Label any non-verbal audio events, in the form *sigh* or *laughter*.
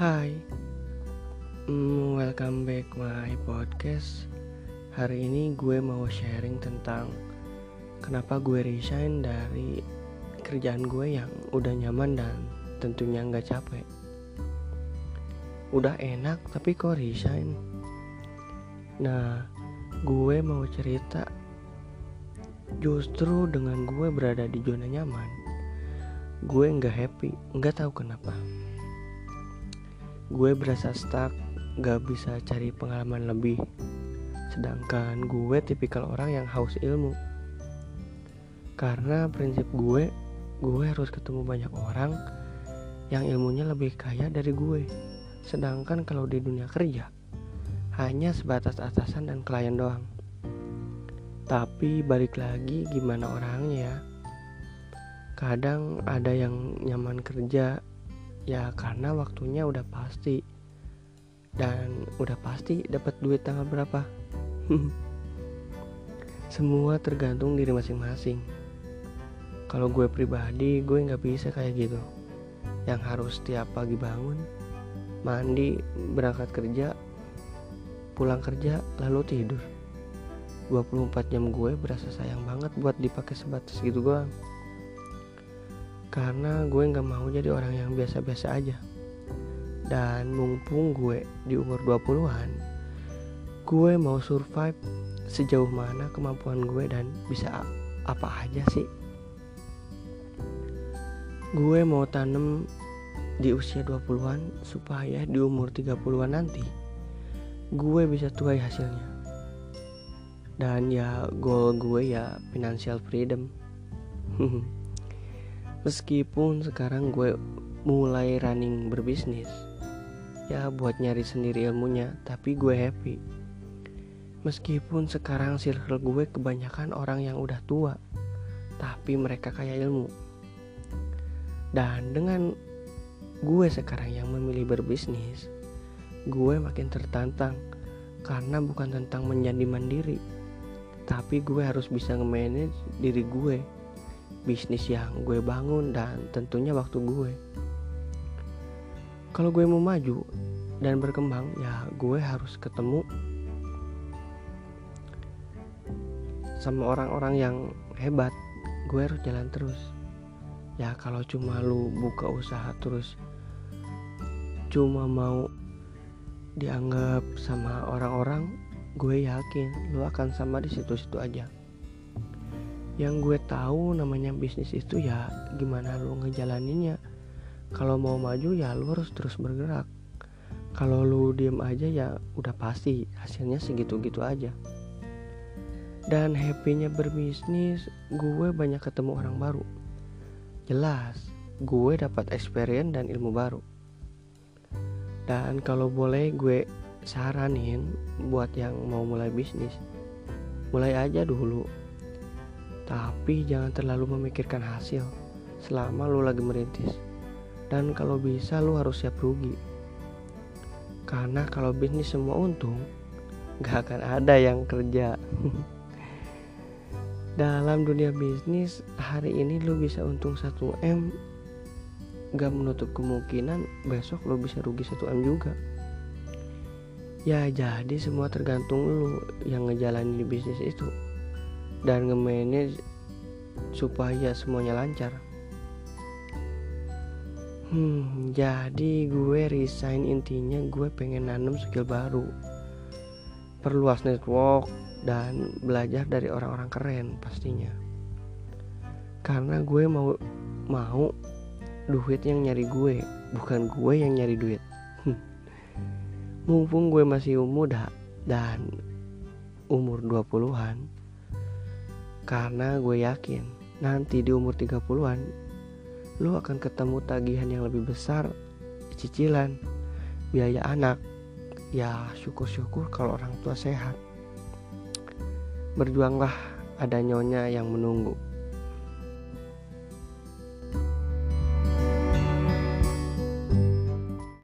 Hai, mm, welcome back my podcast. Hari ini gue mau sharing tentang kenapa gue resign dari kerjaan gue yang udah nyaman dan tentunya nggak capek. Udah enak tapi kok resign. Nah, gue mau cerita justru dengan gue berada di zona nyaman, gue nggak happy, nggak tahu kenapa gue berasa stuck gak bisa cari pengalaman lebih. Sedangkan gue tipikal orang yang haus ilmu. Karena prinsip gue gue harus ketemu banyak orang yang ilmunya lebih kaya dari gue. Sedangkan kalau di dunia kerja hanya sebatas atasan dan klien doang. Tapi balik lagi gimana orangnya? Ya kadang ada yang nyaman kerja ya karena waktunya udah pasti. Dan udah pasti dapat duit tanggal berapa? *laughs* Semua tergantung diri masing-masing. Kalau gue pribadi gue nggak bisa kayak gitu. Yang harus setiap pagi bangun mandi berangkat kerja pulang kerja lalu tidur. 24 jam gue berasa sayang banget buat dipakai sebatas gitu gue karena gue nggak mau jadi orang yang biasa-biasa aja. Dan mumpung gue di umur 20-an gue mau survive sejauh mana kemampuan gue dan bisa apa aja sih? Gue mau tanam di usia 20-an supaya di umur 30-an nanti gue bisa tuai hasilnya. Dan ya goal gue ya financial freedom *laughs* Meskipun sekarang gue mulai running berbisnis. Ya buat nyari sendiri ilmunya Tapi gue happy. Meskipun sekarang circle gue kebanyakan orang yang udah tua Tapi mereka kaya ilmu. Dan dengan gue sekarang yang memilih berbisnis Gue makin tertantang. Karena bukan tentang menjadi mandiri Tapi gue harus bisa nge-manage diri gue bisnis yang gue bangun dan tentunya waktu gue. Kalau gue mau maju dan berkembang ya gue harus ketemu sama orang-orang yang hebat. Gue harus jalan terus. Ya kalau cuma lu buka usaha terus cuma mau dianggap sama orang-orang gue yakin lu akan sama di situ-situ aja yang gue tahu namanya bisnis itu ya gimana lu ngejalaninnya. Kalau mau maju ya lu harus terus bergerak. Kalau lu diem aja ya udah pasti hasilnya segitu-gitu aja. Dan happynya berbisnis gue banyak ketemu orang baru. Jelas gue dapat experience dan ilmu baru. Dan kalau boleh gue saranin buat yang mau mulai bisnis mulai aja dulu tapi jangan terlalu memikirkan hasil selama lu lagi merintis. Dan kalau bisa lu harus siap rugi. Karena kalau bisnis semua untung, gak akan ada yang kerja. *laughs* Dalam dunia bisnis, hari ini lu bisa untung 1M, gak menutup kemungkinan besok lu bisa rugi 1M juga. Ya jadi semua tergantung lu yang ngejalanin bisnis itu dan nge-manage supaya semuanya lancar. Hmm, jadi gue resign intinya gue pengen nanam skill baru. Perluas network dan belajar dari orang-orang keren pastinya. Karena gue mau mau duit yang nyari gue, bukan gue yang nyari duit. Mumpung gue masih muda dan umur 20-an, karena gue yakin nanti di umur 30-an lu akan ketemu tagihan yang lebih besar, cicilan, biaya anak. Ya syukur-syukur kalau orang tua sehat. Berjuanglah ada nyonya yang menunggu.